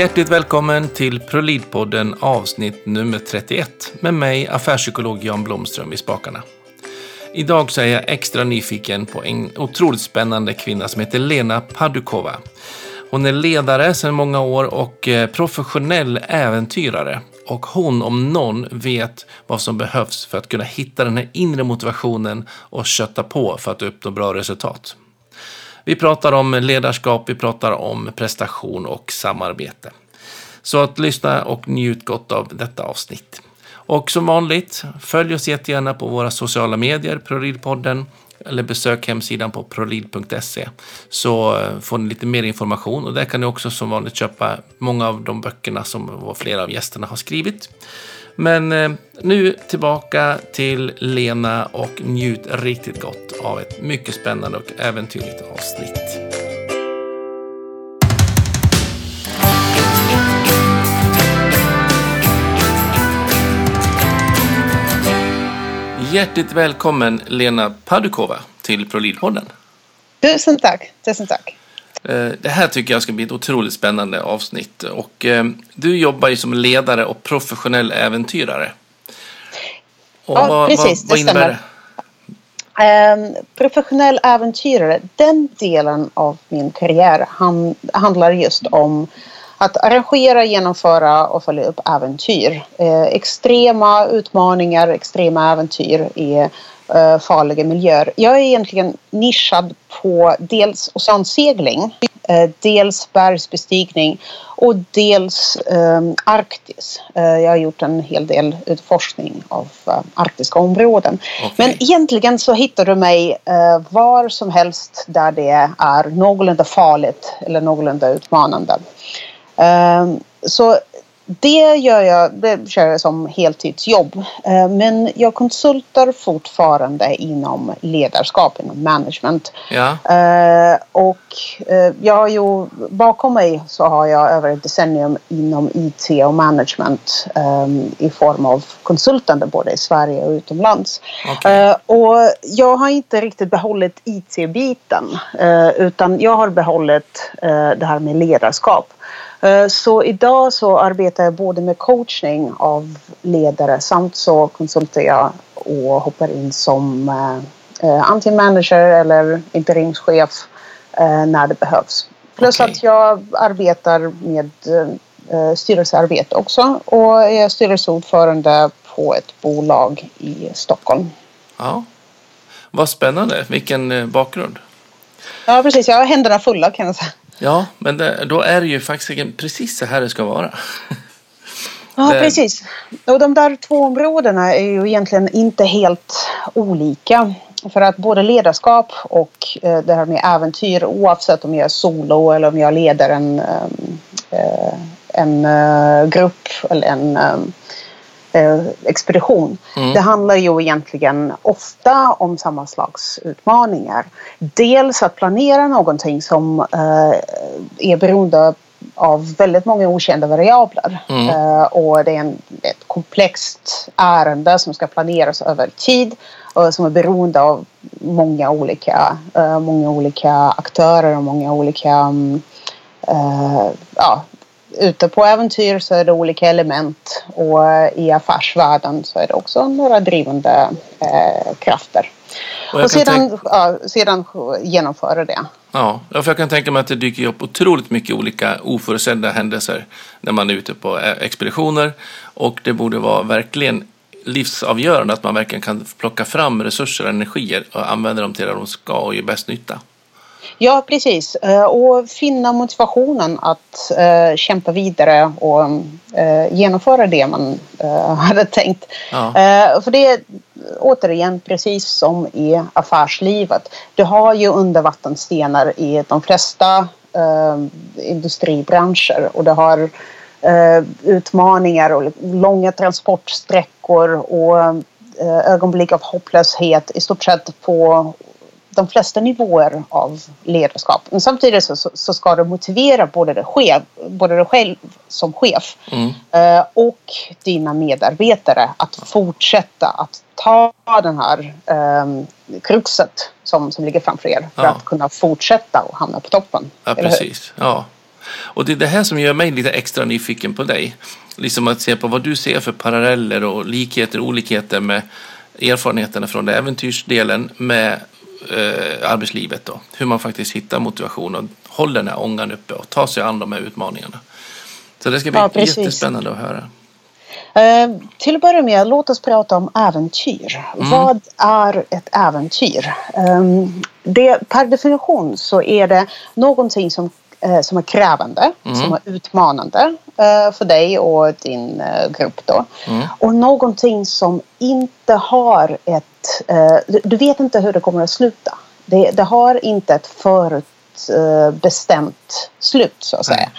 Hjärtligt välkommen till ProLid-podden avsnitt nummer 31 med mig, affärspsykolog Jan Blomström i spakarna. Idag så är jag extra nyfiken på en otroligt spännande kvinna som heter Lena Padukova. Hon är ledare sedan många år och eh, professionell äventyrare. Och hon om någon vet vad som behövs för att kunna hitta den här inre motivationen och kötta på för att uppnå bra resultat. Vi pratar om ledarskap, vi pratar om prestation och samarbete. Så att lyssna och njut gott av detta avsnitt. Och som vanligt, följ oss jättegärna på våra sociala medier, ProRead-podden, eller besök hemsidan på prolid.se så eh, får ni lite mer information och där kan ni också som vanligt köpa många av de böckerna som flera av gästerna har skrivit. Men eh, nu tillbaka till Lena och njut riktigt gott av ett mycket spännande och äventyrligt avsnitt. Hjärtligt välkommen Lena Padukova till ProLid-podden. Tusen tack. Tusen tack. Eh, det här tycker jag ska bli ett otroligt spännande avsnitt. Och, eh, du jobbar ju som ledare och professionell äventyrare. Och ja, vad, precis. Vad, vad innebär det? Um, professionell äventyrare, den delen av min karriär han, handlar just om att arrangera, genomföra och följa upp äventyr. Eh, extrema utmaningar, extrema äventyr eh, farliga miljöer. Jag är egentligen nischad på dels oceansegling, eh, dels bergsbestigning och dels eh, Arktis. Eh, jag har gjort en hel del utforskning av eh, arktiska områden. Okay. Men egentligen så hittar du mig eh, var som helst där det är någorlunda farligt eller någorlunda utmanande. Ehm, så det gör jag, det kör jag som heltidsjobb. Ehm, men jag konsultar fortfarande inom ledarskap, inom management. Ja. Ehm, och eh, jag har ju, bakom mig så har jag över ett decennium inom IT och management i form av konsultande både i Sverige och utomlands. Okay. Och jag har inte riktigt behållit IT-biten utan jag har behållit eh, det här med ledarskap. Eh, så idag så arbetar jag både med coachning av ledare samt så konsulterar jag och hoppar in som eh, antingen manager eller interimschef eh, när det behövs. Plus okay. att jag arbetar med styrelsearbete också och är styrelseordförande på ett bolag i Stockholm. Ja, Vad spännande, vilken bakgrund. Ja precis, jag har händerna fulla kan jag säga. Ja, men det, då är det ju faktiskt precis så här det ska vara. Ja, precis. Och de där två områdena är ju egentligen inte helt olika. För att både ledarskap och eh, det här med äventyr oavsett om jag är solo eller om jag leder en, eh, en eh, grupp eller en expedition. Mm. Det handlar ju egentligen ofta om samma slags utmaningar. Dels att planera någonting som eh, är beroende av väldigt många okända variabler. Mm. Uh, och det är en, ett komplext ärende som ska planeras över tid och som är beroende av många olika, uh, många olika aktörer och många olika um, uh, ja, ute på äventyr så är det olika element och i affärsvärlden så är det också några drivande eh, krafter. Och, och sedan, ja, sedan genomföra det. Ja, för jag kan tänka mig att det dyker upp otroligt mycket olika oförutsedda händelser när man är ute på eh, expeditioner och det borde vara verkligen livsavgörande att man verkligen kan plocka fram resurser och energier och använda dem till det de ska och ge bäst nytta. Ja, precis. Eh, och finna motivationen att uh, kämpa vidare och uh, genomföra det man hade tänkt. Ja. för det är återigen precis som i affärslivet. Du har ju undervattenstenar i de flesta industribranscher och du har utmaningar och långa transportsträckor och ögonblick av hopplöshet i stort sett på de flesta nivåer av ledarskap. Men samtidigt så, så ska du motivera både dig själv, både dig själv som chef mm. eh, och dina medarbetare att fortsätta att ta den här eh, kruxet som, som ligger framför er för ja. att kunna fortsätta och hamna på toppen. Ja, precis. Ja. Och det är det här som gör mig lite extra nyfiken på dig. Liksom att se på vad du ser för paralleller och likheter och olikheter med erfarenheterna från det äventyrsdelen med eh, arbetslivet. Då. Hur man faktiskt hittar motivation och håller den här ångan uppe och tar sig an de här utmaningarna. Så det ska bli ja, jättespännande att höra. Uh, till att börja med, låt oss prata om äventyr. Mm. Vad är ett äventyr? Um, det, per definition så är det någonting som, som är krävande, mm. som är utmanande uh, för dig och din grupp. Då. Mm. Och någonting som inte har ett... Du, vet inte hur det kommer att sluta. Det, det har inte ett förut bestämt slut så att säga.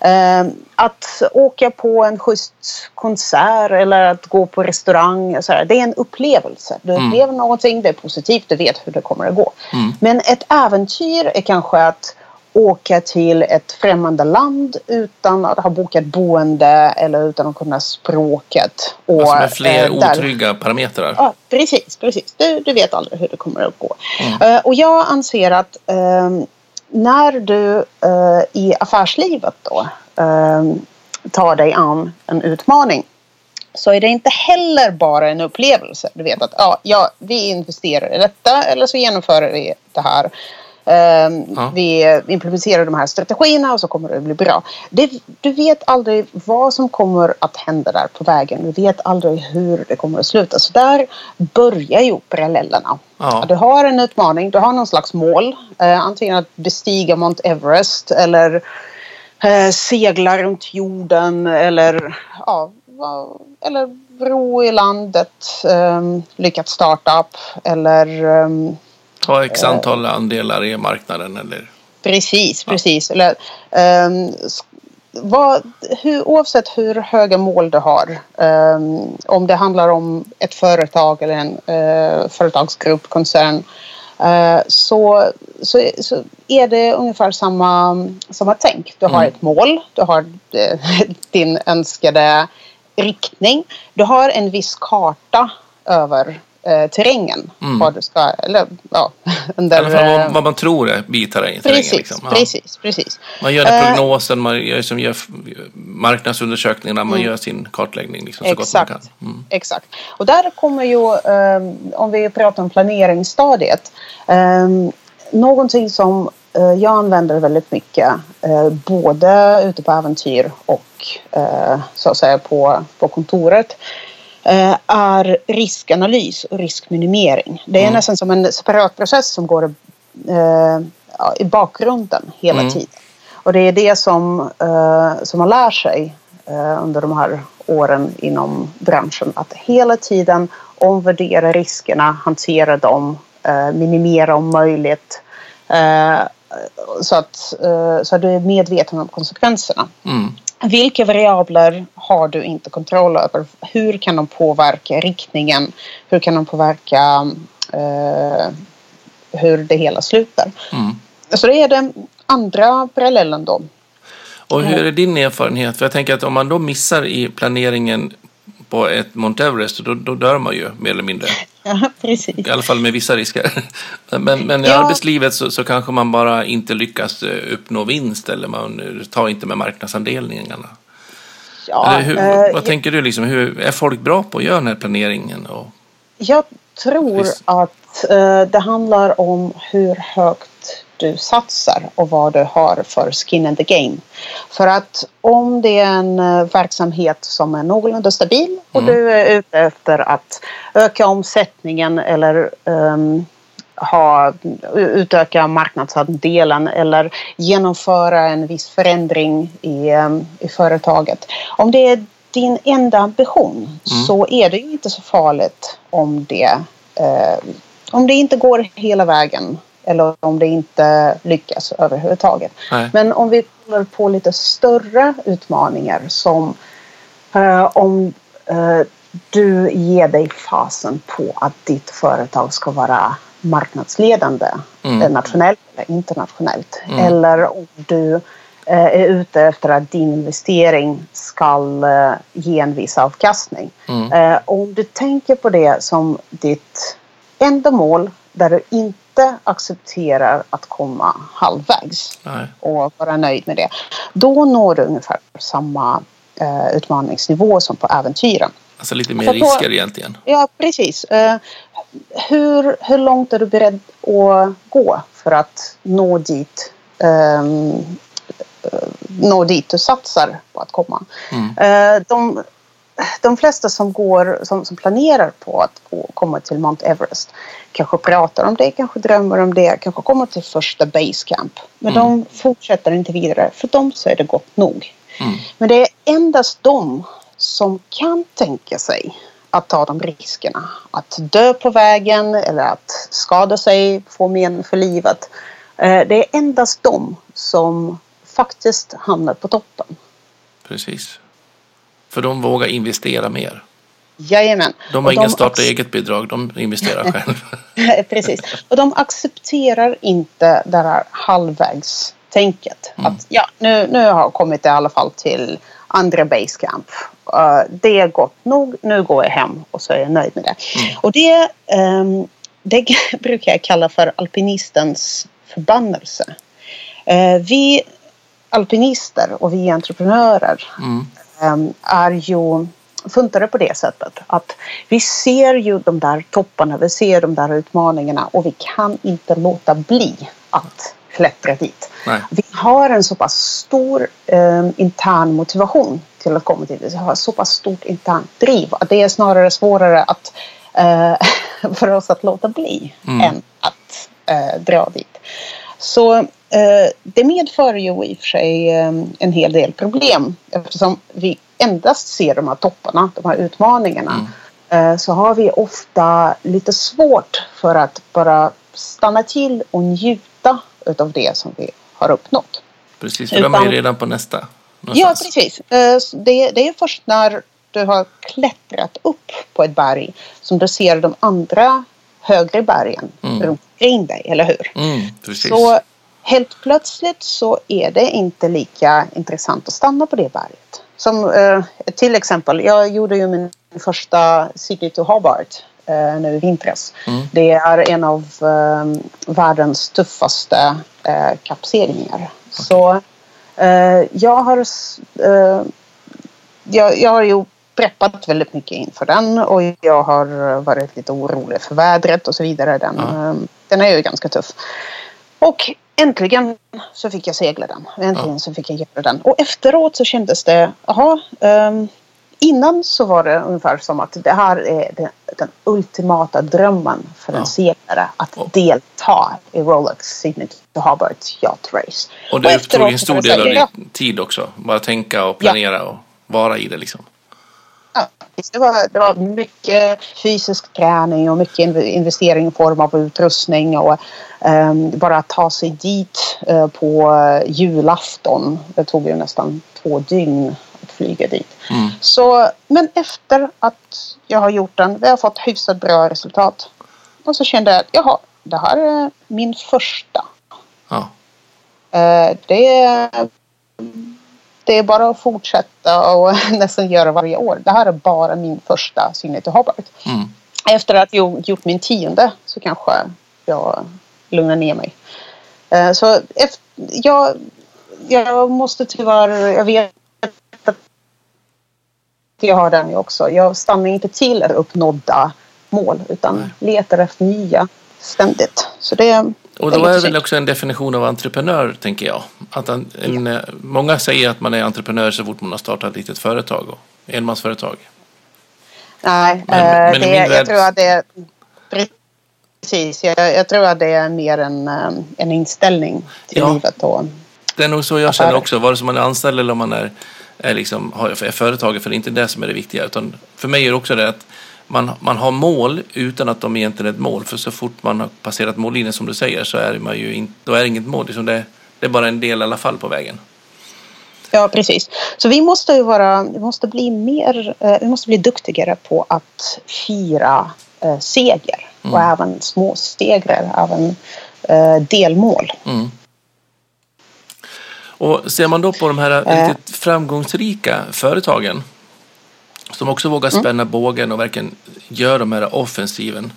Mm. Att åka på en schysst konsert eller att gå på restaurang, så här, det är en upplevelse. Du mm. upplever någonting, det är positivt, du vet hur det kommer att gå. Mm. Men ett äventyr är kanske att åka till ett främmande land utan att ha bokat boende eller utan att kunna språket. Och, alltså med fler eh, otrygga parametrar? Ja, precis. precis. Du, du vet aldrig hur det kommer att gå. Mm. Uh, och jag anser att um, när du uh, i affärslivet då uh, tar dig an en utmaning så är det inte heller bara en upplevelse. Du vet att ja, ja, vi investerar i detta eller så genomför vi det här. Um, ja. Vi implementerar de här strategierna och så kommer det bli bra. Det, du vet aldrig vad som kommer att hända där på vägen. Du vet aldrig hur det kommer att sluta. Så där börjar ju parallellerna. Ja. Du har en utmaning, du har någon slags mål. Uh, antingen att bestiga Mount Everest eller uh, segla runt jorden eller, ja, eller ro i landet, um, lyckat startup eller um, Ta x antal andelar i marknaden eller? Precis, precis. Eller, um, vad, hur, oavsett hur höga mål du har, um, om det handlar om ett företag eller en uh, företagsgrupp, koncern, uh, så, så, så, är det ungefär samma, samma tänk. Du har mm. ett mål, du har uh, din önskade riktning, du har en viss karta över eh, terrängen. Mm. Vad du ska, eller, ja, under, I alla fall vad, vad man tror är bitar i terrängen. Precis, liksom. ja. precis, precis. Man gör den prognosen, man gör, som gör marknadsundersökningarna, man mm. gör sin kartläggning liksom, så exakt, gott man kan. Mm. Exakt. Och där kommer ju, um, om vi pratar om planeringsstadiet, um, någonting som uh, jag använder väldigt mycket, uh, både ute på äventyr och uh, så att säga på, på kontoret, Eh, är riskanalys och riskminimering. Det är mm. nästan som en separat process som går eh, i bakgrunden hela mm. tiden. Och det är det som, eh, som man lär sig eh, under de här åren inom branschen. Att hela tiden omvärdera riskerna, hantera dem, eh, minimera om möjligt. Eh, så, att, så att du är medveten om konsekvenserna. Mm. Vilka variabler har du inte kontroll över? Hur kan de påverka riktningen? Hur kan de påverka eh, hur det hela slutar? Mm. Så det är den andra parallellen då. Och hur är din erfarenhet? För jag tänker att om man då missar i planeringen på ett Mount Everest, då, då dör man ju mer eller mindre. Ja, precis. I alla fall med vissa risker. Men, men i ja. arbetslivet så, så, kanske man bara inte lyckas eh, uppnå vinst eller man tar inte med marknadsandelningarna. Ja, hur, eh, vad tänker du? Liksom, hur, är folk bra på att göra den här planeringen? Och... Jag tror att eh, det handlar om hur högt du satsar och vad du har för skin in the game. För att om det är en eh, verksamhet som är någorlunda stabil och mm. du är ute efter att öka omsättningen eller um, ha, utöka marknadsandelen eller genomföra en viss förändring i, um, i företaget. Om det är din enda ambition mm. så är det inte så farligt om det, uh, om det inte går hela vägen eller om det inte lyckas överhuvudtaget. Nej. Men om vi kollar på lite större utmaningar som uh, om uh, du ger dig fasen på att ditt företag ska vara marknadsledande mm. nationellt eller internationellt. Mm. Eller om du är ute efter att din investering ska ge en viss avkastning. Mm. Om du tänker på det som ditt enda mål där du inte inte accepterar att komma halvvägs Nej. och vara nöjd med det. Då når du ungefär samma eh, utmaningsnivå som på äventyren. Alltså lite mer risker då, egentligen. Ja, precis. Uh, hur, hur långt är du beredd att gå för att nå dit, um, nå dit du satsar på att komma? Mm. Uh, de, de flesta som, går, som, som planerar på att gå, komma till Mount Everest kanske pratar om det, kanske drömmer om det, kanske kommer till första basecamp. Men mm. de fortsätter inte vidare. För dem så är det gott nog. Mm. Men det är endast de som kan tänka sig att ta de riskerna. Att dö på vägen eller att skada sig, få men för livet. Eh, det är endast de som faktiskt hamnar på toppen. Precis. För de vågar investera mer. Jajamän. De har ingen starta eget-bidrag, de investerar själva. Precis. Och de accepterar inte det här halvvägstänket. Mm. Att ja, nu, nu har jag kommit i alla fall till andra basecamp. Uh, det är gott nog, nu går jag hem och så är jag nöjd med det. Mm. Och det, um, det brukar jag kalla för alpinistens förbannelse. Uh, vi alpinister och vi entreprenörer mm. Um, är ju funtade på det sättet att vi ser ju de där topparna, vi ser de där utmaningarna och vi kan inte låta bli att klättra dit. Nej. Vi har en så pass stor eh, intern motivation till att komma dit. Vi har så pass stort internt driv att det är snarare svårare att, eh, för oss att låta bli mm. än att eh, dra dit. Så det medför ju i och för sig eh, en hel del problem eftersom vi endast ser de här topparna, de här utmaningarna. Mm. Eh, så har vi ofta lite svårt för att bara stanna till och njuta utav det som vi har uppnått. Precis, för Utan, de är ju redan på nästa. Någonstans. Ja, precis. Eh, det, det är först när du har klättrat upp på ett berg som du ser de andra högre bergen mm. runt omkring dig, eller hur? Mm, precis. Så helt plötsligt så är det inte lika intressant att stanna på det berget. Som eh, till exempel, jag gjorde ju min första City to Hobart eh, nu i vintras. Mm. Det är en av eh, världens tuffaste eh, kappseglingar. Okay. Så eh, jag har eh, jag, jag har ju preppat väldigt mycket inför den och jag har varit lite orolig för vädret och så vidare. Den, ja. den är ju ganska tuff. Och äntligen så fick jag segla den. Äntligen ja. så fick jag göra den. Och efteråt så kändes det, jaha, um, innan så var det ungefär som att det här är den, den ultimata drömmen för ja. en seglare att oh. delta i Rolex to Hobart Yacht Race. Och det och tog en stor del av din tid också, bara tänka och planera ja. och vara i det liksom. Ja, det var, det var mycket fysisk träning och mycket investering i form av utrustning och um, bara ta sig dit uh, på julafton. Det tog ju nästan två dygn att flyga dit. Mm. Så, men efter att jag har gjort den, vi har fått hyfsat bra resultat. Och så kände jag att jaha, det här är min första. Ja. Uh, det är bara att fortsätta och nästan göra varje år. Det här är bara min första Signature Hobart. Mm. Efter att jag gjort min tionde så kanske jag lugnar ner mig. Eh, så efter, jag, jag måste tyvärr, jag vet att jag har den också. Jag stannar inte till uppnådda mål utan letar efter nya ständigt. Så det, och då är det väl också en definition av entreprenör, tänker jag. Att en, en, ja. Många säger att man är entreprenör så fort man har startat ett litet företag, och enmansföretag. Nej, men, äh, men det, jag värld... tror att det är precis. Jag, jag, tror att det är mer en, eh, en inställning till ja. livet. Och det är nog så jag känner också, vare sig man är anställd eller om man är, är, liksom, är företagare, för det är inte det som är det viktiga. Utan för mig är det också det att man, man har mål utan att de egentligen är ett mål. För så fort man har passerat mållinjen som du säger så är man ju in, då är det inget mål. Liksom det, det är bara en del i alla fall på vägen. Ja, precis. Så vi måste ju vara, vi måste bli mer, eh, vi måste bli duktigare på att fira eh, seger mm. och även små segrar, även eh, delmål. Mm. Och ser man då på de här eh. riktigt framgångsrika företagen som också vågar mm. spänna mm. bågen och verkligen gör de här offensiven.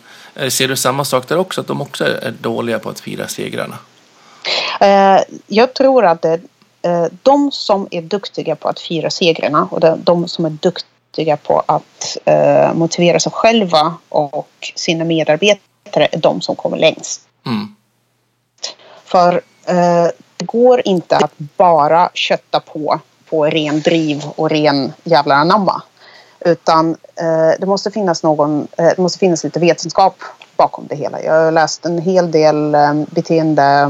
Ser du samma sak där också, att de också är dåliga på att fira segrarna? Jag tror att det de som är duktiga på att fira segrarna och de som är duktiga på att motivera sig själva och sina medarbetare är de som kommer längst. Mm. För det går inte att bara kötta på på ren driv och ren jävla anamma. Utan eh, det måste finnas någon, eh, det måste finnas lite vetenskap bakom det hela. Jag har läst en hel del eh, beteende,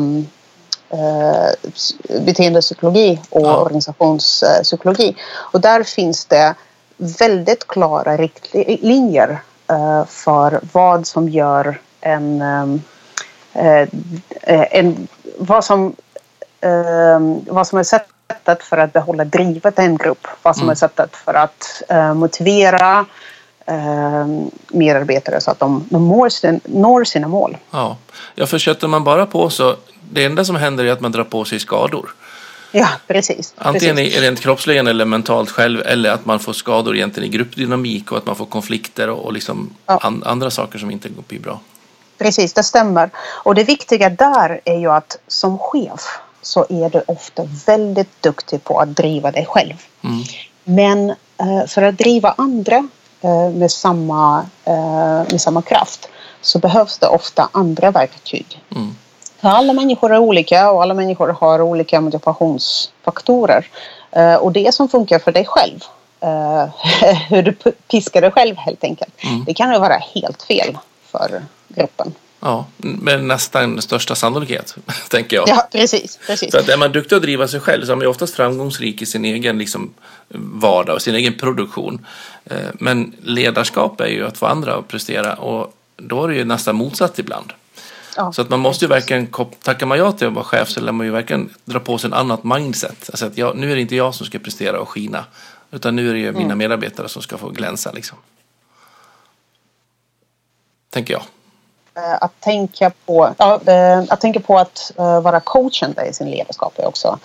beteendepsykologi och ja. organisationspsykologi. Och där finns det väldigt klara riktlinjer för vad som gör en, en vad som vad som är sätt sättet för att behålla drivet i en grupp. Vad som mm. är sättet för att uh, motivera uh, medarbetare så att de, de sin, når sina mål. Ja. ja, för köttar man bara på så det enda som händer är att man drar på sig skador. Ja, precis. Antingen precis. rent kroppsligen eller mentalt själv eller att man får skador egentligen i gruppdynamik och att man får konflikter och, och liksom ja. an, andra saker som inte blir bra. Precis, det stämmer. Och det viktiga där är ju att som chef så är du ofta väldigt duktig på att driva dig själv. Mm. Men eh, för att driva andra eh, med, samma, eh, med samma kraft så behövs det ofta andra verktyg. Mm. Alla människor är olika och alla människor har olika motivationsfaktorer. Och det som funkar för dig själv, hur du piskar dig själv helt enkelt, mm. det kan ju vara helt fel för gruppen. Ja, med nästan största sannolikhet, tänker jag. Ja, precis. precis. För att är man duktig att driva sig själv så är man oftast framgångsrik i sin egen liksom, vardag och sin egen produktion. Eh, men ledarskap är ju att få andra att prestera och då är det ju nästan motsatt ibland. Ja, så att man måste ju verkligen, tackar man ja till att vara chef så lär man ju verkligen dra på sig ett annat mindset. Alltså att jag, nu är det inte jag som ska prestera och skina, utan nu är det ju mina mm. medarbetare som ska få glänsa liksom. Tänker jag. Eh, att tänka på, ja, eh, att, tänka på att uh, vara coachande i sin ledarskap är också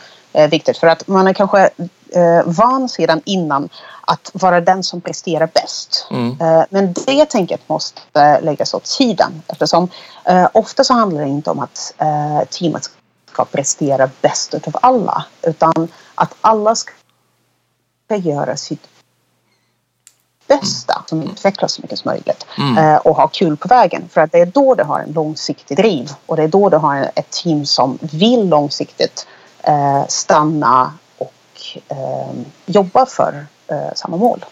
viktigt. För att man är kanske van sedan innan att vara den som presterar bäst. Mm. men det tänket måste läggas åt sidan eftersom ofta så handlar det inte om att teamet ska prestera bäst utav alla utan att alla ska göra sitt bästa som utvecklas så mycket som möjligt mm. Eh, och ha kul på vägen. För att det är då du har en långsiktig driv och det är då du har ett team som vill långsiktigt eh, stanna och eh, jobba för samma mål.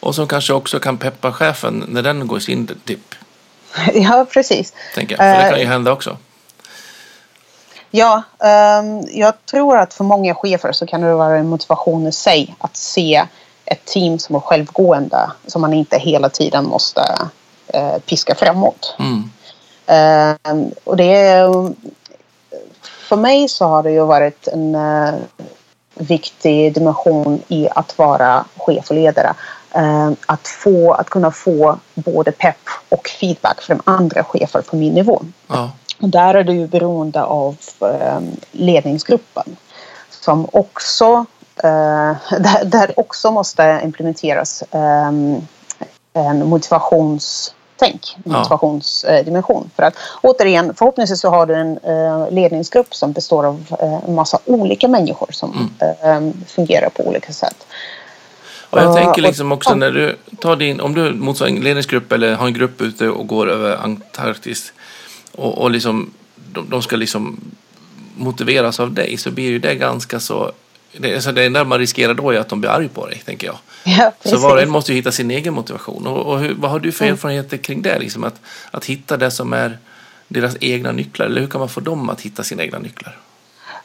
Och som kanske också kan peppa chefen när den går sin dipp. ja, precis. Tänker jag. För det kan ju hända också. Ja, um, jag tror att för många chefer så kan det vara en motivation i sig att se ett team som är självgående som man inte hela tiden måste eh, piska framåt. Mm. Eh, och det är, för mig så har det ju varit en eh, viktig dimension i att vara chef och ledare. Eh, att, få, att kunna få både pepp och feedback från andra chefer på min nivå. Ja. Och där är ju beroende av eh, ledningsgruppen som också där, där också måste implementeras ehm, en motivationstänk, en motivationsdimension. För att återigen, förhoppningsvis så har du en uh, ledningsgrupp som består av en massa olika människor som mm. uh, fungerar på olika sätt. Och jag tänker liksom också när du tar din, om du motsvarar en ledningsgrupp eller har en grupp ute och går över Antarktis och, och liksom de, de ska liksom motiveras av dig så blir ju det ganska så det, alltså det enda man riskerar då är att de blir arga på dig, tänker jag. Ja, så var och en måste ju hitta sin egen motivation. Och, och hur, vad har du för mm. erfarenheter kring det? Liksom att, att hitta det som är deras egna nycklar, eller hur kan man få dem att hitta sina egna nycklar?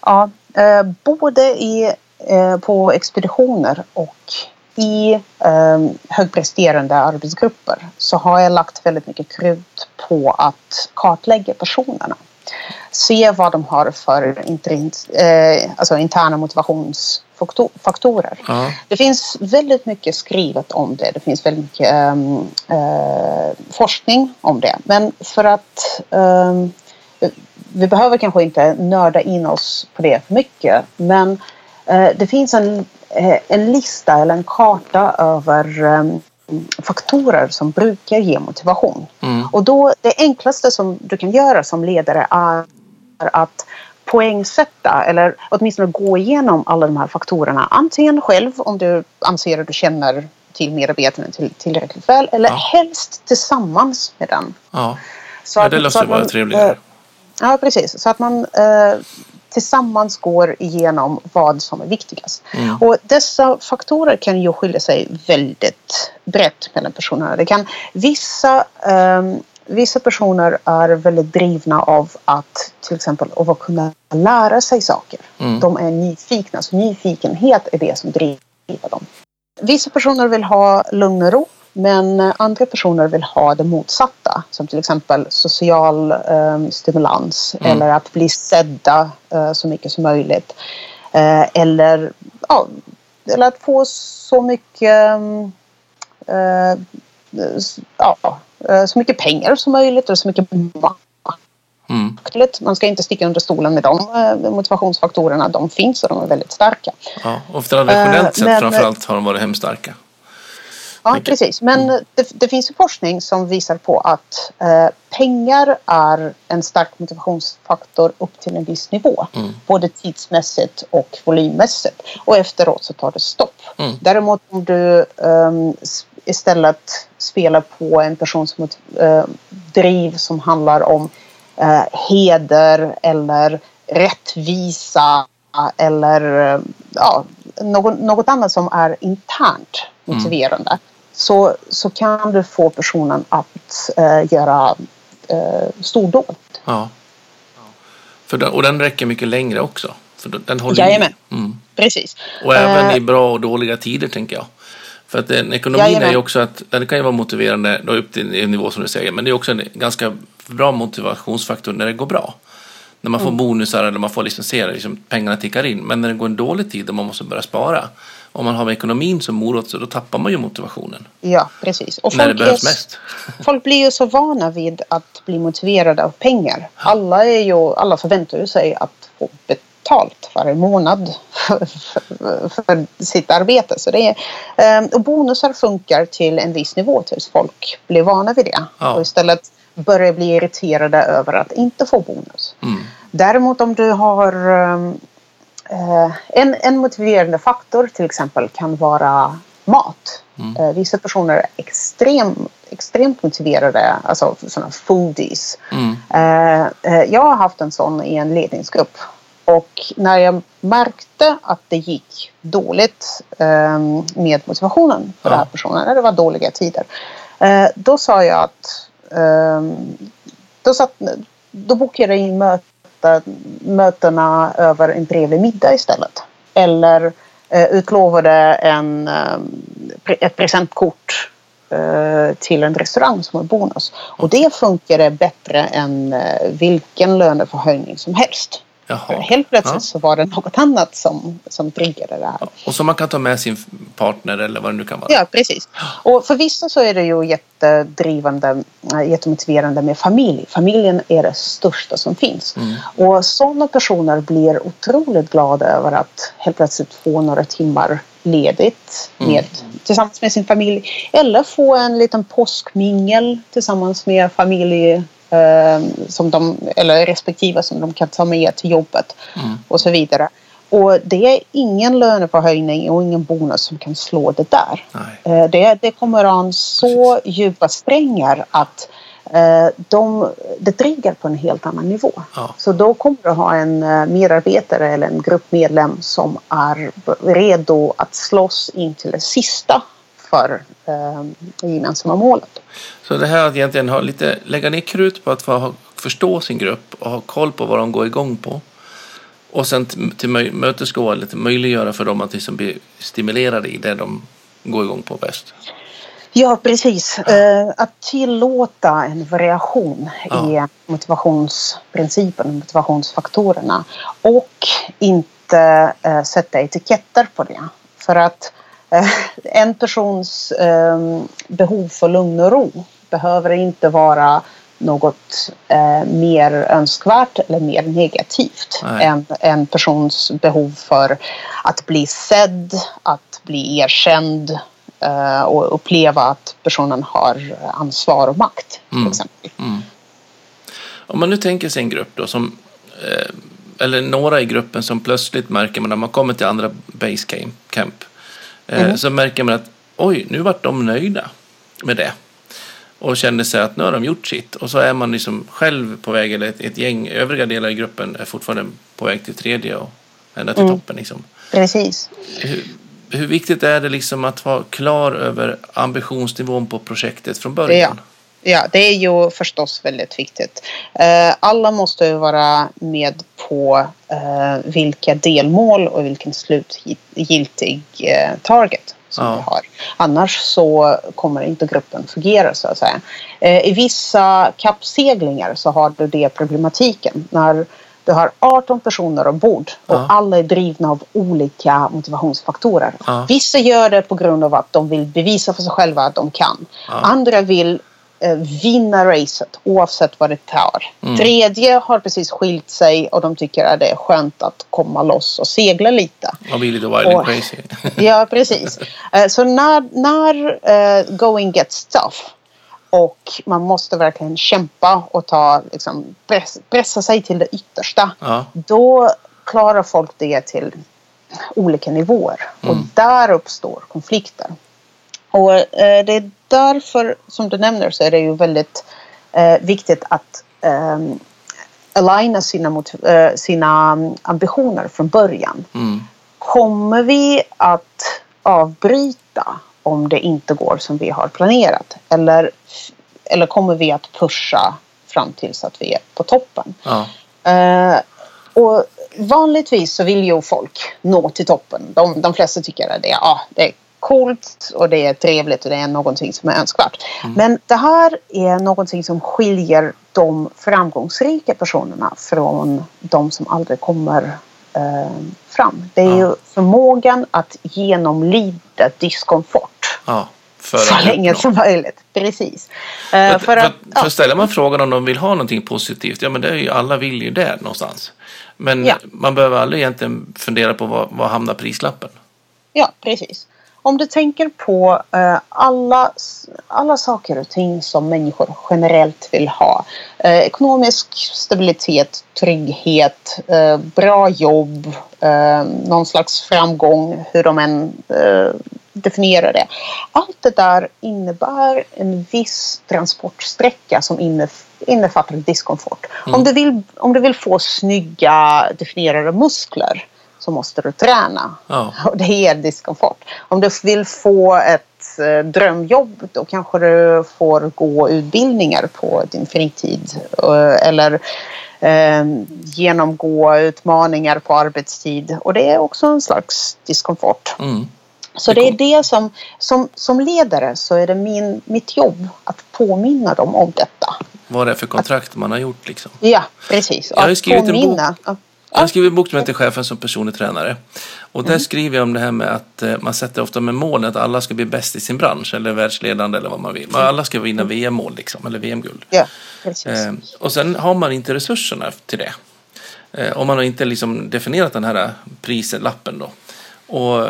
Ja, eh, både i, eh, på expeditioner och i eh, högpresterande arbetsgrupper så har jag lagt väldigt mycket krut på att kartlägga personerna se vad de har för interint, eh, alltså interna motivationsfaktorer. Ja. Det finns väldigt mycket skrivet om det. Det finns väldigt mycket ehm, eh, forskning om det. Men för att eh, vi behöver kanske inte nörda in oss på det för mycket. Men eh, det finns en, eh, en lista eller en karta över ehm, faktorer som brukar ge motivation. Mm. Och då det enklaste som du kan göra som ledare är att poängsätta eller åtminstone gå igenom alla de här faktorerna. Antingen själv om du anser att du känner till medarbetaren till, tillräckligt väl eller ja. helst tillsammans med den. Ja, så ja det låter vara trevligare. Eh, ja, precis. Så att man eh, tillsammans går igenom vad som är viktigast. Mm. Och dessa faktorer kan ju skilja sig väldigt brett mellan personerna. Det kan, vissa, um, vissa personer är väldigt drivna av att till exempel av att kunna lära sig saker. Mm. De är nyfikna, så nyfikenhet är det som driver dem. Vissa personer vill ha lugn och ro men andra personer vill ha det motsatta som till exempel social eh, stimulans mm. eller att bli sedda eh, så mycket som möjligt. Eh, eller, ja, eller att få så mycket eh, ja, eh, så mycket pengar som möjligt och så mycket makt. Mm. Man ska inte sticka under stolen med de eh, motivationsfaktorerna. De finns och de är väldigt starka. Ja, och traditionellt sett men, framförallt har de varit hemskt starka. Ja, Mycket. precis. Men mm. det, det, finns ju forskning som visar på att eh, pengar är en stark motivationsfaktor upp till en viss nivå. Mm. Både tidsmässigt och volymmässigt. Och efteråt så tar det stopp. Mm. Däremot om du eh, istället spelar på en persons eh, driv som handlar om eh, heder eller rättvisa eller eh, ja, något, något annat som är internt motiverande. Mm så, så kan du få personen att eh, göra eh, stordåd. Ja. För den, och den räcker mycket längre också. För den håller Jajamän, mm. precis. Och även uh, i bra och dåliga tider tänker jag. För att den, ekonomin Jajamän. är ju också att den kan ju vara motiverande då upp till en nivå som du säger. Men det är också en ganska bra motivationsfaktor när det går bra. När man får mm. bonusar eller man får liksom se liksom, pengarna tickar in. Men när det går en dålig tid och man måste börja spara om man har med ekonomin som morot så då tappar man ju motivationen. Ja, precis. Och när det behövs är, mest. Folk blir ju så vana vid att bli motiverade av pengar. Alla, är ju, alla förväntar ju sig att få betalt varje månad för, för, för sitt arbete. Så det är, ehm, och bonusar funkar till en viss nivå tills folk blir vana vid det. Ja. Och istället börjar bli irriterade över att inte få bonus. Mm. Däremot om du har ehm, Eh, en, en motiverande faktor till exempel kan vara mat. Mm. Eh, vissa personer är extrem, extremt motiverade, alltså sådana foodies. Mm. Eh, jag har haft en sån i en ledningsgrupp och när jag märkte att det gick dåligt med motivationen för ja. den här personen, när det var dåliga tider, då sa jag att då, satt, då bokade jag in möten mötena över en trevlig middag istället. Eller eh, utlovade en, eh, ett presentkort eh, till en restaurang som en bonus. Och det funkade bättre än eh, vilken löneförhöjning som helst. Jaha. Helt plötsligt ja. så var det något annat som, som triggade det här. Och som man kan ta med sin partner eller vad det nu kan vara. Ja, precis. Och för vissa så är det ju jättedrivande, äh, jättemotiverande med familj. Familjen är det största som finns. Mm. Och sådana personer blir otroligt glada över att helt plötsligt få några timmar ledigt med, mm. tillsammans med sin familj. Eller få en liten påskmingel tillsammans med familj eh, som de, eller respektive som de kan ta med till jobbet mm. och så vidare. Och det är ingen löneförhöjning och ingen bonus som kan slå det där. Eh, det, det kommer an så Precis. djupa strängar att eh, de, det triggar på en helt annan nivå. Ja. Så då kommer du ha en eh, medarbetare eller en gruppmedlem som är redo att slåss in till det sista för eh, det gemensamma målet. Så det här att egentligen ha lite, lägga ner krut på att få förstå sin grupp och ha koll på vad de går igång på. Och sen till, till mötesgå eller till möjliggöra för dem att liksom bli stimulerade i det de går igång på bäst. Ja, precis. Eh, att tillåta en variation ja. i motivationsprincipen, motivationsfaktorerna och inte eh, sätta etiketter på det. För att en persons ehm, behov för lugn och ro behöver inte vara något eh, mer önskvärt eller mer negativt Nej. än en persons behov för att bli sedd, att bli erkänd uh, och uppleva att personen har ansvar och makt. Mm. exempel. Mm. Om man nu tänker sig en grupp då som eh, eller några i gruppen som plötsligt märker man när man kommer till andra base camp eh, mm. så märker man att oj, nu vart de nöjda med det och känner sig att nu har de gjort sitt och så är man liksom själv på väg eller ett, ett gäng övriga delar i gruppen är fortfarande på väg till tredje och ända till mm. toppen. Liksom. Precis. Hur, hur, viktigt är det liksom att vara klar över ambitionsnivån på projektet från början? Ja. Ja, det är ju förstås väldigt viktigt. Uh, alla måste vara med på uh, vilka delmål och vilken slutgiltig uh, target som ja. vi har. Annars så kommer inte gruppen fungera så att säga. I vissa kappseglingar så har du det problematiken när du har 18 personer ombord och ja. alla är drivna av olika motivationsfaktorer. Ja. Vissa gör det på grund av att de vill bevisa för sig själva att de kan. Andra vill Eh, vinna racet oavsett vad det tar. Mm. Tredje har precis skilt sig och de tycker att det är skönt att komma loss och segla lite. Man blir lite wild and crazy. ja, precis. Eh, så när, när uh, going gets tough och man måste verkligen kämpa och ta, liksom, press, pressa sig till det yttersta. Ja. Då klarar folk det till olika nivåer mm. och där uppstår konflikter. Och eh, det är därför, som du nämner, så är det ju väldigt eh, viktigt att eh, aligna sina, mot, eh, sina ambitioner från början. Mm. Kommer vi att avbryta om det inte går som vi har planerat? Eller, eller kommer vi att pusha fram tills att vi är på toppen? Ja. Eh, och vanligtvis så vill ju folk nå till toppen. De, de flesta tycker att det, ja, det är coolt och det är trevligt och det är någonting som är önskvärt. Mm. Men det här är någonting som skiljer de framgångsrika personerna från de som aldrig kommer eh, fram. Det är ja. ju förmågan att genomlida diskomfort. Ja, för så länge som möjligt. Precis. Eh, för, för, att, för, för ställer man frågan om de vill ha någonting positivt, ja men det är ju, alla vill ju det någonstans. Men ja. man behöver aldrig egentligen fundera på vad, vad hamnar prislappen? Ja, precis om du tänker på eh, alla, alla saker och ting som människor generellt vill ha. Eh, ekonomisk stabilitet, trygghet, eh, bra jobb, eh, någon slags framgång, hur de än definierar det. Allt det där innebär en viss transportsträcka som innef innefattar diskomfort. Mm. Om, du vill, om du vill få snygga definierade muskler så måste du träna. Ja. Och det ger diskomfort. Om du vill få ett eh, drömjobb då kanske du får gå utbildningar på din fritid. Eh, eller eh, genomgå utmaningar på arbetstid. Och det är också en slags diskomfort. Mm. Så det är det som, som, som ledare så är det min, mitt jobb att påminna dem om detta. Vad det är för kontrakt att, man har gjort liksom. Ja, precis. Jag har skrivit påminna. en bok jag har skrivit en bok som heter Chefen som personlig tränare. Och där mm. skriver jag om det här med att eh, man sätter ofta med mål att alla ska bli bäst i sin bransch eller världsledande eller vad man vill. Men alla ska vinna VM-mål liksom, eller VM-guld. Ja, eh, och sen har man inte resurserna till det. Eh, om man har inte liksom definierat den här prislappen då. Och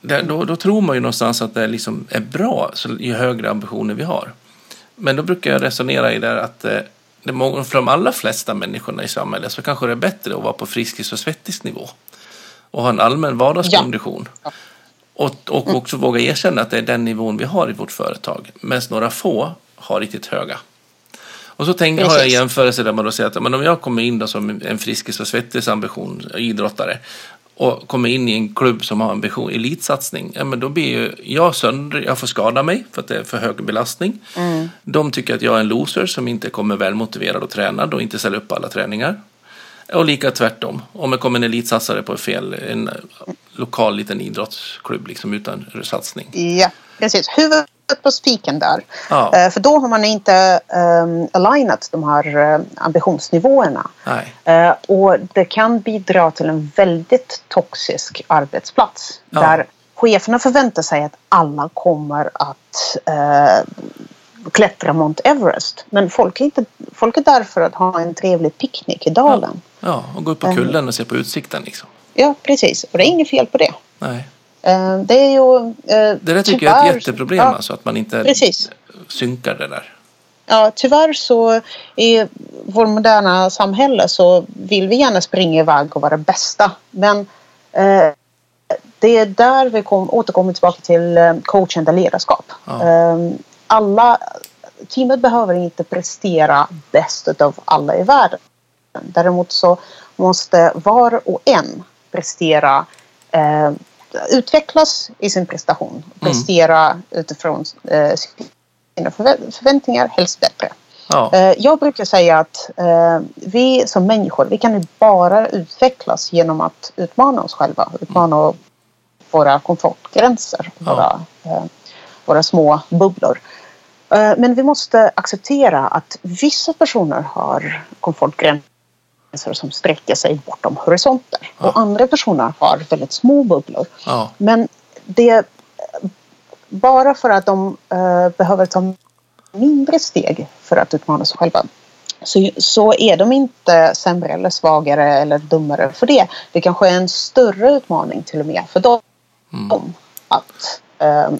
där, då, då, tror man ju någonstans att det liksom är bra ju högre ambitioner vi har. Men då brukar jag resonera i det att för de allra flesta människorna i samhället så kanske det är bättre att vara på Friskis och Svettis nivå och ha en allmän vardagskondition. Ja. Och, och mm. också våga erkänna att det är den nivån vi har i vårt företag. Medan några få har riktigt höga. Och så tänk, har jag jämförelse där man då säger att men om jag kommer in då som en Friskis och Svettis ambition idrottare och kommer in i en klubb som har ambition elitsatsning, ja, men då blir ju jag sönder, jag får skada mig för att det är för hög belastning. Mm. De tycker att jag är en loser som inte kommer välmotiverad och tränad och inte ställer upp alla träningar. Och lika tvärtom, om det kommer en elitsatsare på fel, en lokal liten idrottsklubb liksom utan satsning. Ja, precis. Huvudet på spiken där. Ja. Eh, för då har man inte um, alignat de här uh, ambitionsnivåerna. Uh, och det kan bidra till en väldigt toxisk arbetsplats. Ja. Där cheferna förväntar sig att alla kommer att uh, klättra Mount Everest. Men folk är, inte, folk är där för att ha en trevlig picknick i dalen. Ja, ja och gå upp på kullen och se på utsikten liksom. Ja, precis. Och det är inget fel på det. Nej. Det är ju... det där tycker jag är ett jätteproblem, ja, alltså, att man inte precis. synkar det där. Ja, tyvärr så i vårt moderna samhälle så vill vi gärna springa iväg och vara bästa. Men eh, det är där vi kom, återkommer tillbaka till eh, coachande ledarskap. Ja. Eh, alla, teamet behöver inte prestera bäst av alla i världen. Däremot så måste var och en prestera eh, utvecklas i sin prestation. Mm. Prestera mm. utifrån eh, sina förväntningar, helst bättre. Ja. Eh, jag brukar säga att eh, vi som människor, vi kan bara utvecklas genom att utmana oss själva, utmana våra komfortgränser, ja. våra, eh, våra små bubblor. Men vi måste acceptera att vissa personer har komfortgränser som sträcker sig bortom horisonter ja. och andra personer har väldigt små bubblor. Men det bara för att de uh, behöver ta mindre steg för att utmana sig själva så, så är de inte sämre eller svagare eller dummare för det. Det kanske är en större utmaning till och med för dem mm. att, uh,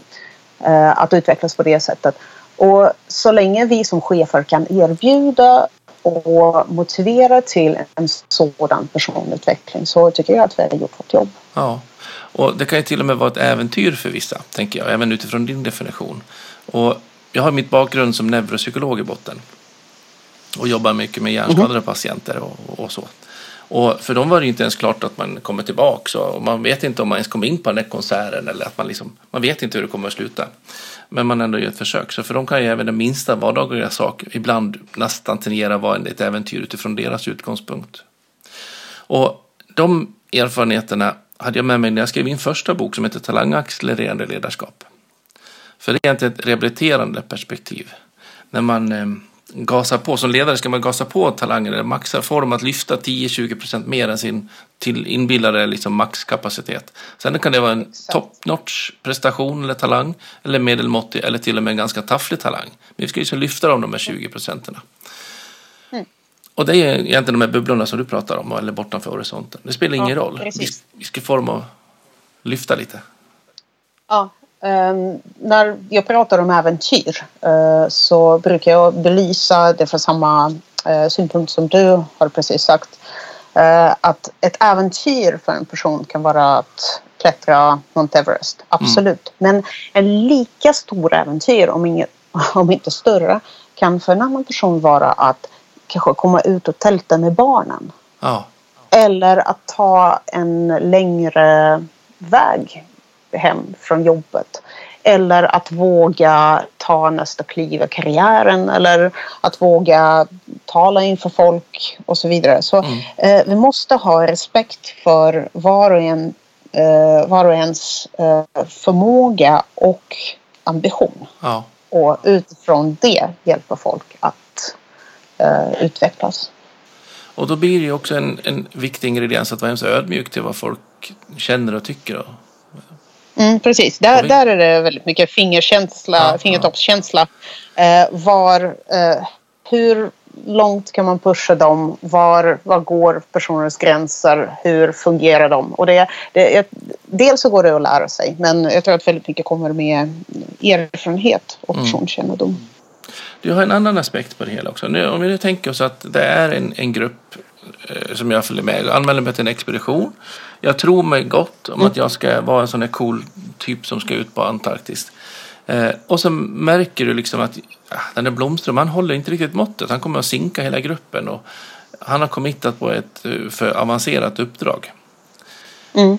uh, att utvecklas på det sättet. Och så länge vi som chefer kan erbjuda och motivera till en sådan personutveckling så tycker jag att vi har gjort vårt jobb. Ja. Och det kan ju till och med vara ett äventyr för vissa, tänker jag, även utifrån din definition. Och jag har mitt bakgrund som neuropsykolog i botten och jobbar mycket med hjärnskadade mm. patienter och, och, så. Och för dem var det inte ens klart att man kommer tillbaka och man vet inte om man ens kommer in på den konserten eller att man liksom, man vet inte hur det kommer att sluta. Men man ändå gör ett försök. Så för dem kan ju även den minsta vardagliga sak ibland nästan tangera vara ett äventyr utifrån deras utgångspunkt. Och de erfarenheterna hade jag med mig när jag skrev min första bok som heter Talangaccelererande ledarskap. För det är egentligen ett rehabiliterande perspektiv. När man eh, gasar på, som ledare ska man gasa på talangen eller maxa, få dem att lyfta 10-20% mer än sin till inbillade liksom maxkapacitet. Sen kan det vara en top notch prestation eller talang eller medelmåttig eller till och med en ganska tafflig talang. Men vi ska ju lyfta dem de här 20 procenten. Och det är egentligen de här bubblorna som du pratar om, eller bortanför horisonten. Det spelar ingen ja, roll. Vi, vi ska få dem att lyfta lite. Ja, när jag pratar om äventyr uh, så brukar jag belysa det från samma uh, synpunkt som du har precis sagt. Uh, att ett äventyr för en person kan vara att klättra Mount Everest, absolut. Mm. Men en lika stor äventyr, om, inget, om inte större, kan för en annan person vara att kanske komma ut och tälta med barnen. Ja. Eller att ta en längre väg hem från jobbet. Eller att våga ta nästa kliv i karriären eller att våga tala inför folk och så vidare. Så mm. eh, vi måste ha respekt för var och, en, eh, var och ens eh, förmåga och ambition. Ja. Och utifrån det hjälpa folk att uh, utvecklas. Och då blir det ju också en, en viktig ingrediens att vara hemskt ödmjuk till vad folk känner och tycker. Mm, precis, där, där är det väldigt mycket fingerkänsla, ja, fingertoppskänsla. Eh, var, eh, hur långt kan man pusha dem? Var, var går personens gränser? Hur fungerar de? Och det, det, dels så går det att lära sig men jag tror att väldigt mycket kommer med erfarenhet och mm. personkännedom. Mm. Du har en annan aspekt på det hela också. Nu, om vi nu tänker oss att det är en, en grupp som jag följer med. Jag anmäler mig till en expedition. Jag tror mig gott om mm. att jag ska vara en sån här cool typ som ska ut på Antarktis. Eh, och så märker du liksom att ah, den där Blomström, han håller inte riktigt måttet. Han kommer att sinka hela gruppen och han har committat på ett eh, för avancerat uppdrag. Mm.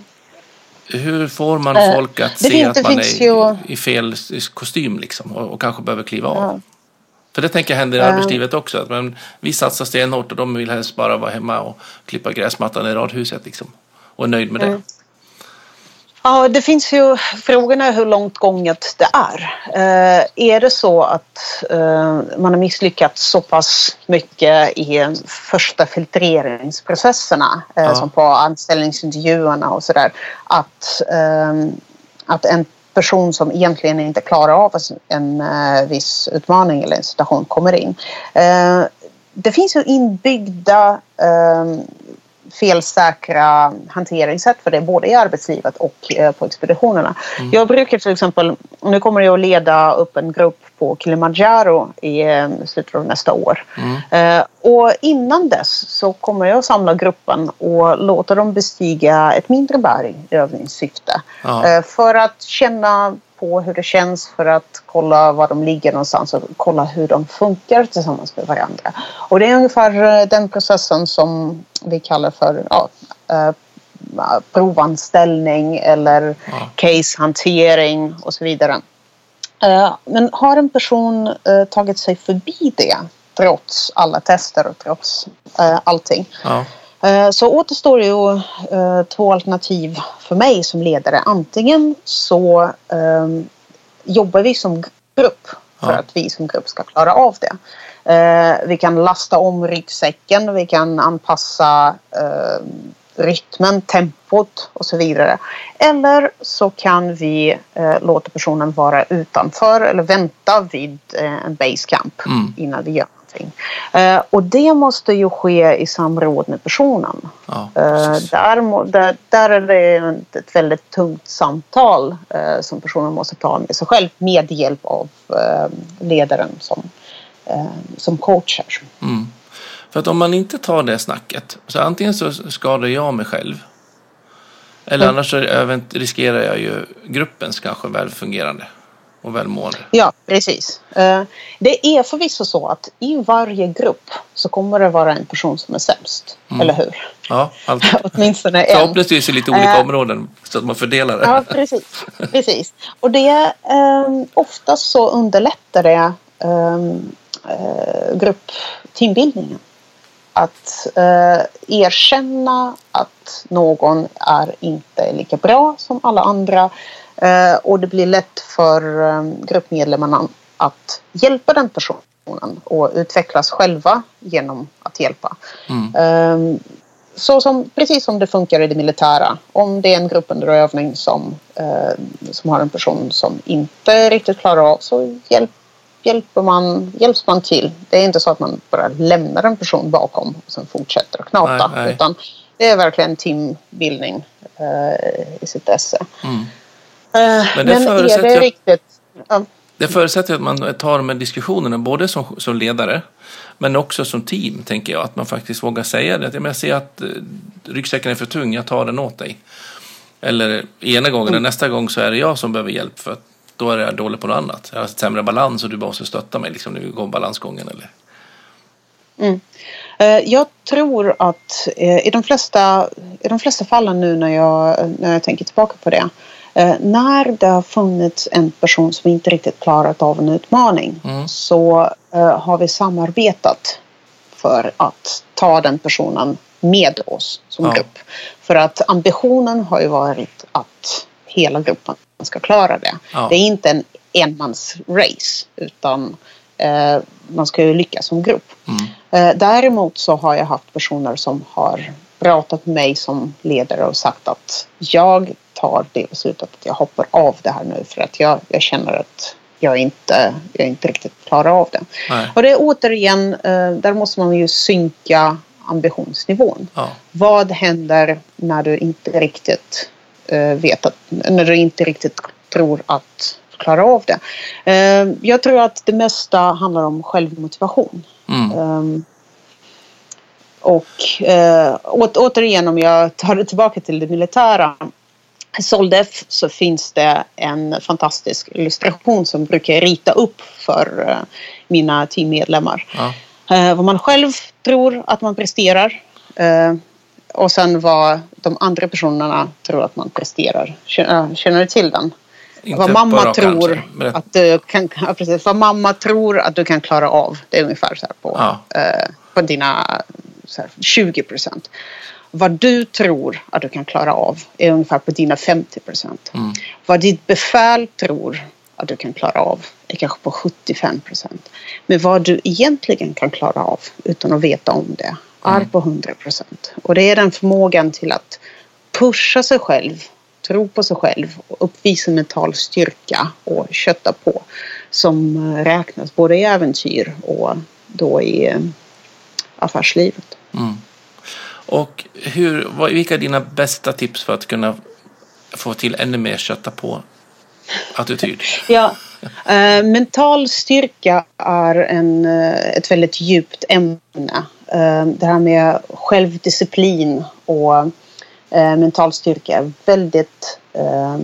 Hur får man eh, folk att uh, se att man är ju... i fel kostym liksom och, och kanske behöver kliva av? Ja. För det tänker jag händer i uh. arbetslivet också. Att man, vi satsar stenhårt och de vill helst bara vara hemma och klippa gräsmattan i radhuset liksom. Och är nöjd med mm. det. Ja, det finns ju frågan är hur långt gånget det är. Eh, är det så att eh, man har misslyckats så pass mycket i första filtreringsprocesserna eh, ja. som på anställningsintervjuerna och sådär att, eh, att en person som egentligen inte klarar av en eh, viss utmaning eller en situation kommer in. Eh, det finns ju inbyggda ehm, felsäkra hanteringssätt för det både i arbetslivet och eh, på expeditionerna. Mm. Jag brukar till exempel, nu kommer jag att leda upp en grupp på Kilimanjaro i eh, slutet av nästa år. Mm. Eh, och innan dess så kommer jag att samla gruppen och låta dem bestiga ett mindre berg i övningssyfte. Ja. För att känna på hur det känns för att kolla var de ligger någonstans och kolla hur de funkar tillsammans med varandra. Och det är ungefär eh, den processen som vi kallar för ja, eh, provanställning eller ja. casehantering och så vidare. Eh, men har en person tagit sig förbi det trots alla tester och trots allting ja. Så återstår ju två alternativ för mig som ledare. Antingen så um, jobbar vi som grupp för ja. att vi som grupp ska klara av det. Uh, vi kan lasta om ryggsäcken, vi kan anpassa uh, rytmen, tempot och så vidare. Eller så kan vi uh, låta personen vara utanför eller vänta vid en basecamp mm. innan vi gör någonting. Eh, och det måste ju ske i samråd med personen. Ja, eh, där, där, där, är det ett väldigt tungt samtal eh, som personen måste ta med sig själv med hjälp av ledaren som, som coachar. Mm. För att om man inte tar det snacket, så antingen så skadar jag mig själv eller mm. annars så riskerar jag ju gruppens kanske välfungerande och välmående. Ja, precis. Eh, det är förvisso så att i varje grupp så kommer det vara en person som är sämst. Mm. Eller hur? Ja, alltid. Åtminstone en. Förhoppningsvis i lite olika uh, områden så att man fördelar det. Ja, precis. precis. Och det um, oftast så underlättar det um, uh, gruppteambildningen. Att uh, erkänna att någon är inte lika bra som alla andra Eh, och det blir lätt för eh, gruppmedlemmarna att hjälpa den personen och utvecklas själva genom att hjälpa. Mm. Eh, så som, precis som det funkar i det militära. Om det är en grupp under övning som, som har en person som inte riktigt klarar av så hjälp, hjälper man, hjälps man till. Det är inte så att man bara lämnar en person bakom och sen fortsätter att knata. Nej, nej. Utan det är verkligen teambildning i sitt esse. Mm. Eh, men det, men förutsätter, är det, riktigt? Ja. det förutsätter att man tar med diskussionerna både som, som ledare men också som team, tänker jag. Att man faktiskt vågar säga det. Jag ser att eh, ryggsäcken är för tung, jag tar den åt dig. Eller ena gången, mm. nästa gång så är det jag som behöver hjälp för att då är jag dålig på något annat. Jag har sämre balans och du måste stötta mig liksom, när vi går balansgången. Eller? Mm. Eh, jag tror att i de flesta, i de flesta fallen nu när jag, när jag tänker tillbaka på det när det har funnits en person som inte riktigt klarat av en utmaning mm. så eh, har vi samarbetat för att ta den personen med oss som ja. grupp. För att ambitionen har ju varit att hela gruppen ska klara det. Ja. Det är inte en enmansrace utan eh, man ska ju lyckas som grupp. Mm. Eh, däremot så har jag haft personer som har pratat med mig som ledare och sagt att jag tar det beslutet att jag hoppar av det här nu för att jag, jag känner att jag inte, jag inte riktigt klarar av det. Nej. Och det är återigen, eh, där måste man ju synka ambitionsnivån. Ja. Vad händer när du inte riktigt eh, vet att, när du inte riktigt tror att du klarar av det. Eh, jag tror att det mesta handlar om självmotivation. Mm. Ehm, och återigen om jag tar det tillbaka till det militära. Soldef så finns det en fantastisk illustration som brukar rita upp för äh, mina teammedlemmar. Ja. Äh, vad man själv tror att man presterar och sen vad de andra personerna tror att man presterar. Känner, du till den? Inte vad mamma tror att du kan, precis, vad mamma tror att du kan klara av. Det är ungefär så på, ja. på dina så här, 20 procent. Vad du tror att du kan klara av är ungefär på dina 50 procent. Mm. Vad ditt befäl tror att du kan klara av är kanske på 75 procent. Men vad du egentligen kan klara av utan att veta om det är mm. på 100 procent. Och det är den förmågan till att pusha sig själv, tro på sig själv och uppvisa mental styrka och kötta på som räknas både i äventyr och då i affärslivet. Mm. Och hur, vad, vilka är dina bästa tips för att kunna få till ännu mer kötta på attityd? ja, eh, mental styrka är en, eh, ett väldigt djupt ämne. Eh, det här med självdisciplin och eh, mental styrka är väldigt, eh,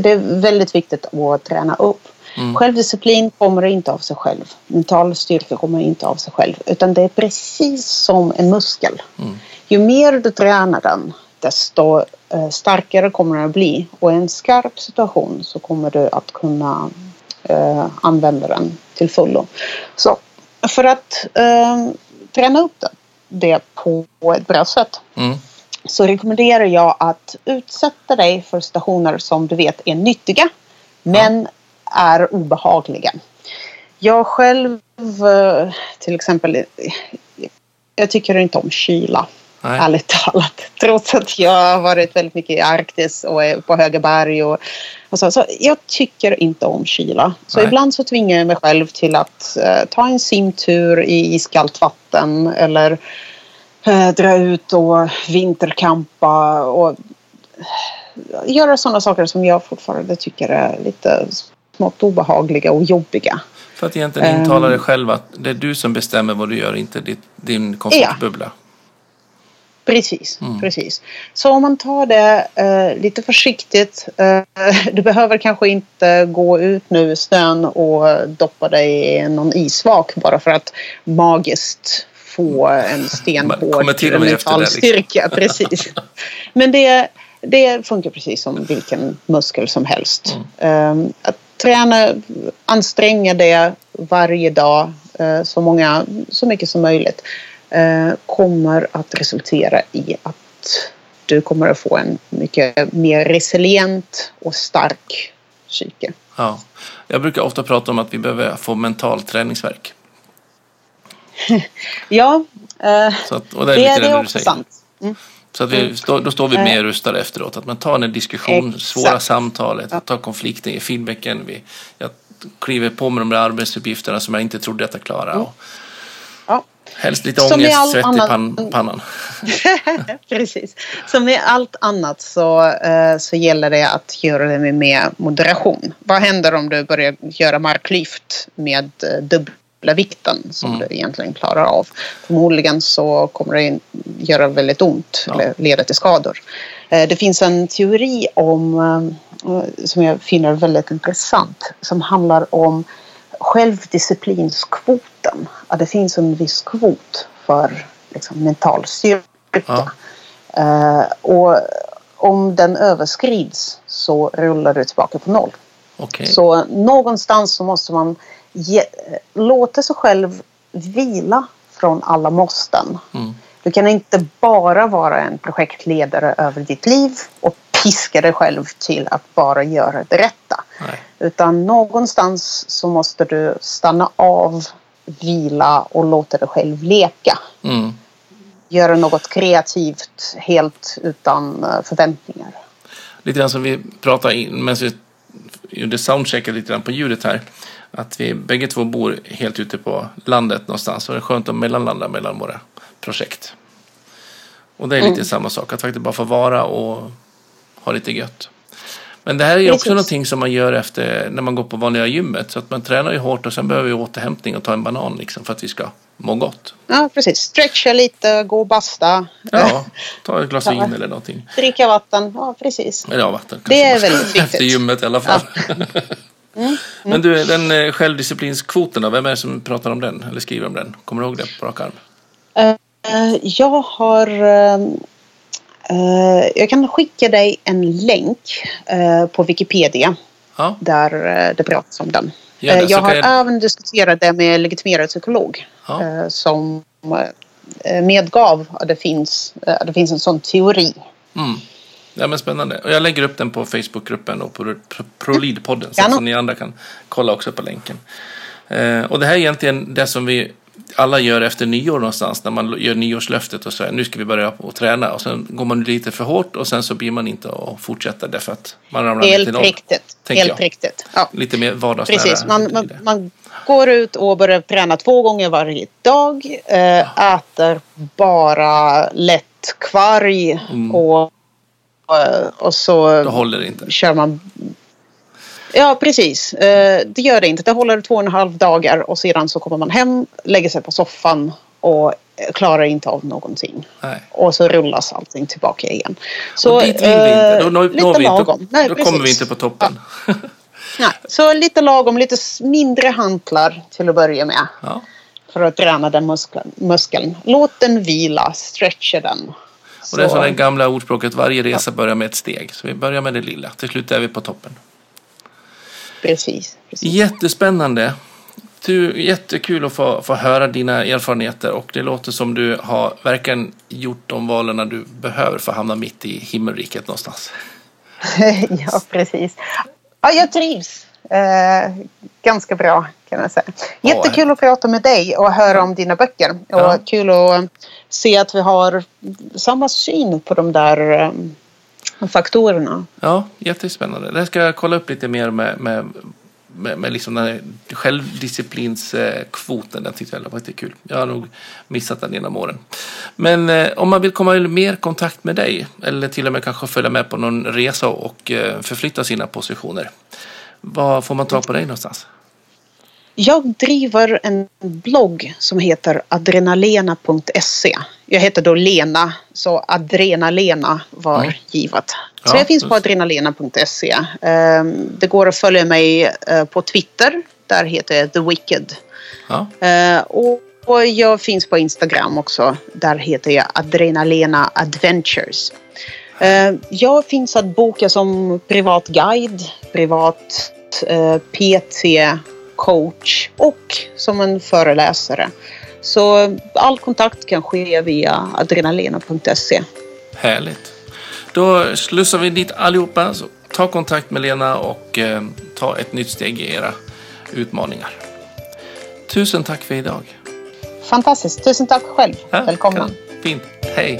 det är väldigt viktigt att träna upp. Mm. Självdisciplin kommer inte av sig själv. Mental styrka kommer inte av sig själv. Utan det är precis som en muskel. Mm. Ju mer du tränar den, desto eh, starkare kommer den att bli. Och i en skarp situation så kommer du att kunna eh, använda den till fullo. Så för att eh, träna upp det, det på ett bra sätt mm. så rekommenderar jag att utsätta dig för situationer som du vet är nyttiga men ja. Är obehagliga. Jag själv eh, till exempel, jag tycker inte om kyla. Nej. Ärligt talat. Trots att jag har varit väldigt mycket i Arktis och är på höga berg. Och, och så, så jag tycker inte om kyla. Så Nej. ibland så tvingar jag mig själv till att uh, ta en simtur i iskallt vatten eller uh, dra ut och vinterkampa och uh, göra sådana saker som jag fortfarande tycker är lite smått obehagliga och jobbiga. För att egentligen intala dig själv att det är du som bestämmer vad du gör, inte ditt, din komfortbubbla. Ja. Precis, mm. precis. Så om man tar det eh, lite försiktigt. Eh, du behöver kanske inte gå ut nu i snön och doppa dig i någon isvak bara för att magiskt få en stenhård metallstyrka. Liksom. Precis. Men det, det funkar precis som vilken muskel som helst. Mm. Eh, att träna, anstränga det varje dag eh, så, många, så mycket som möjligt. Eh, kommer att resultera i att du kommer att få en mycket mer resilient och stark psyke. Ja. Jag brukar ofta prata om att vi behöver få mental träningsverk. ja, eh, att, och det är, det, det också sant. Mm. Så att vi, mm. då, då står vi mer eh. rustade efteråt. Att man tar en diskussion, Exakt. svåra samtalet, ja. tar konflikten, ger feedbacken. Vi, jag kliver på med de där arbetsuppgifterna som jag inte trodde att jag klarade. Mm. Helst lite ångest, svett i pan pannan. Precis. Som med allt annat så, uh, så gäller det att göra det med, moderation. Vad händer om du börjar göra marklyft med uh, dubbla vikten som mm. du egentligen klarar av? Förmodligen så kommer det göra väldigt ont ja. eller leda till skador. Uh, det finns en teori om som jag finner väldigt intressant som handlar om självdisciplinskvoten. Att det finns en viss kvot för liksom, mental styrka. Ja. Uh, och om den överskrids så rullar du tillbaka på noll. Okay. Så någonstans så måste man ge, låta sig själv vila från alla måsten. Mm. Du kan inte bara vara en projektledare över ditt liv och piska dig själv till att bara göra det rätta. Nej. Utan någonstans så måste du stanna av, vila och låta dig själv leka. Mm. Göra något kreativt helt utan eh, förväntningar. Lite grann som vi pratade in vi gjorde soundchecken lite grann på ljudet här. Att vi bägge två bor helt ute på landet någonstans och det är skönt att mellanlanda mellan våra projekt. Och det är lite mm. samma sak, att faktiskt bara få vara och ha lite gött. Men det här är också någonting som man gör efter när man går på vanliga gymmet. Så att man tränar ju hårt och sen behöver vi återhämtning och ta en banan liksom för att vi ska må gott. Ja, precis. Stretcha lite, gå och basta. Ja, ta ett glas vin eller någonting. Dricka vatten, ja precis. Ja, vatten. Det är väldigt viktigt. Efter gymmet i alla fall. Ja. Mm, mm. Men du, den eh, självdisciplinskvoten då, vem är det som pratar om den eller skriver om den? Kommer du ihåg det på rak arm? Uh, jag har Uh, jag kan skicka dig en länk uh, på Wikipedia ja. där uh, det pratas om den. Ja, jag har jag... även diskuterat det med legitimerad psykolog ja. som medgav att det finns, att det finns en sån teori. Mm. Ja, men spännande. Och jag lägger upp den på Facebookgruppen och på ProLead-podden så, så ni andra kan kolla också på länken. och det här är egentligen det som vi alla gör efter nyår någonstans när man gör nyårslöftet och säger nu ska vi börja och träna och sen går man lite för hårt och sen så blir man inte att fortsätta därför att man ramlar Helt noll. Riktigt. Helt jag. riktigt. Ja. Lite mer vardagsnära. Precis, man, man, man, går ut och börjar träna två gånger varje dag, äh, äter bara lätt kvarg mm. och, och så Då håller det inte. kör man Ja, precis. Eh, det gör det inte. Det håller två och en halv dagar och sedan så kommer man hem, lägger sig på soffan och klarar inte av någonting. Nej. Och så rullas allting tillbaka igen. Så, och dit vill vi inte. Då, når, lite vi lagom. Inte, Nej, då kommer vi inte på toppen. Ja. Nej, så lite lagom, lite mindre hantlar till att börja med. Ja. För att träna den muskeln. muskeln. Låt den vila, stretcha den. Och det är som det gamla ordspråket, varje resa börjar med ett steg. Så vi börjar med det lilla, till slut är vi på toppen. Precis. precis. Jättespännande. Du, jättekul att få, få höra dina erfarenheter och det låter som du har verkligen gjort de valen du behöver för att hamna mitt i himmelriket någonstans. ja, precis. Ja, jag trivs eh, ganska bra kan jag säga. Jättekul att prata med dig och höra om dina böcker. Och ja. kul att se att vi har samma syn på de där um, faktorerna. Ja, jättespännande. Det ska jag kolla upp lite mer med, med med, med liksom den här självdisciplinskvoten. Den tyckte jag var lite kul. Jag har nog missat den genom åren. Men eh, om man vill komma i mer kontakt med dig eller till och med kanske följa med på någon resa och eh, förflytta sina positioner. Var får man tag på dig någonstans? Jag driver en blogg som heter adrenalena.se. Jag heter då Lena, så Adrenalena var mm. givet. Så ja, jag finns på adrenalena.se. Ehm, det går att följa mig eh, på Twitter. Där heter jag The Wicked. Ja. Eh, och jag finns på Instagram också. Där heter jag Adrenalena Adventures. Ehm, jag finns att boka som privat guide, privat eh, PT, coach och som en föreläsare. Så all kontakt kan ske via adrenalena.se. Härligt. Då slussar vi dit allihopa. Så ta kontakt med Lena och eh, ta ett nytt steg i era utmaningar. Tusen tack för idag. Fantastiskt. Tusen tack själv. Ja, Välkomna. Fint. Hej.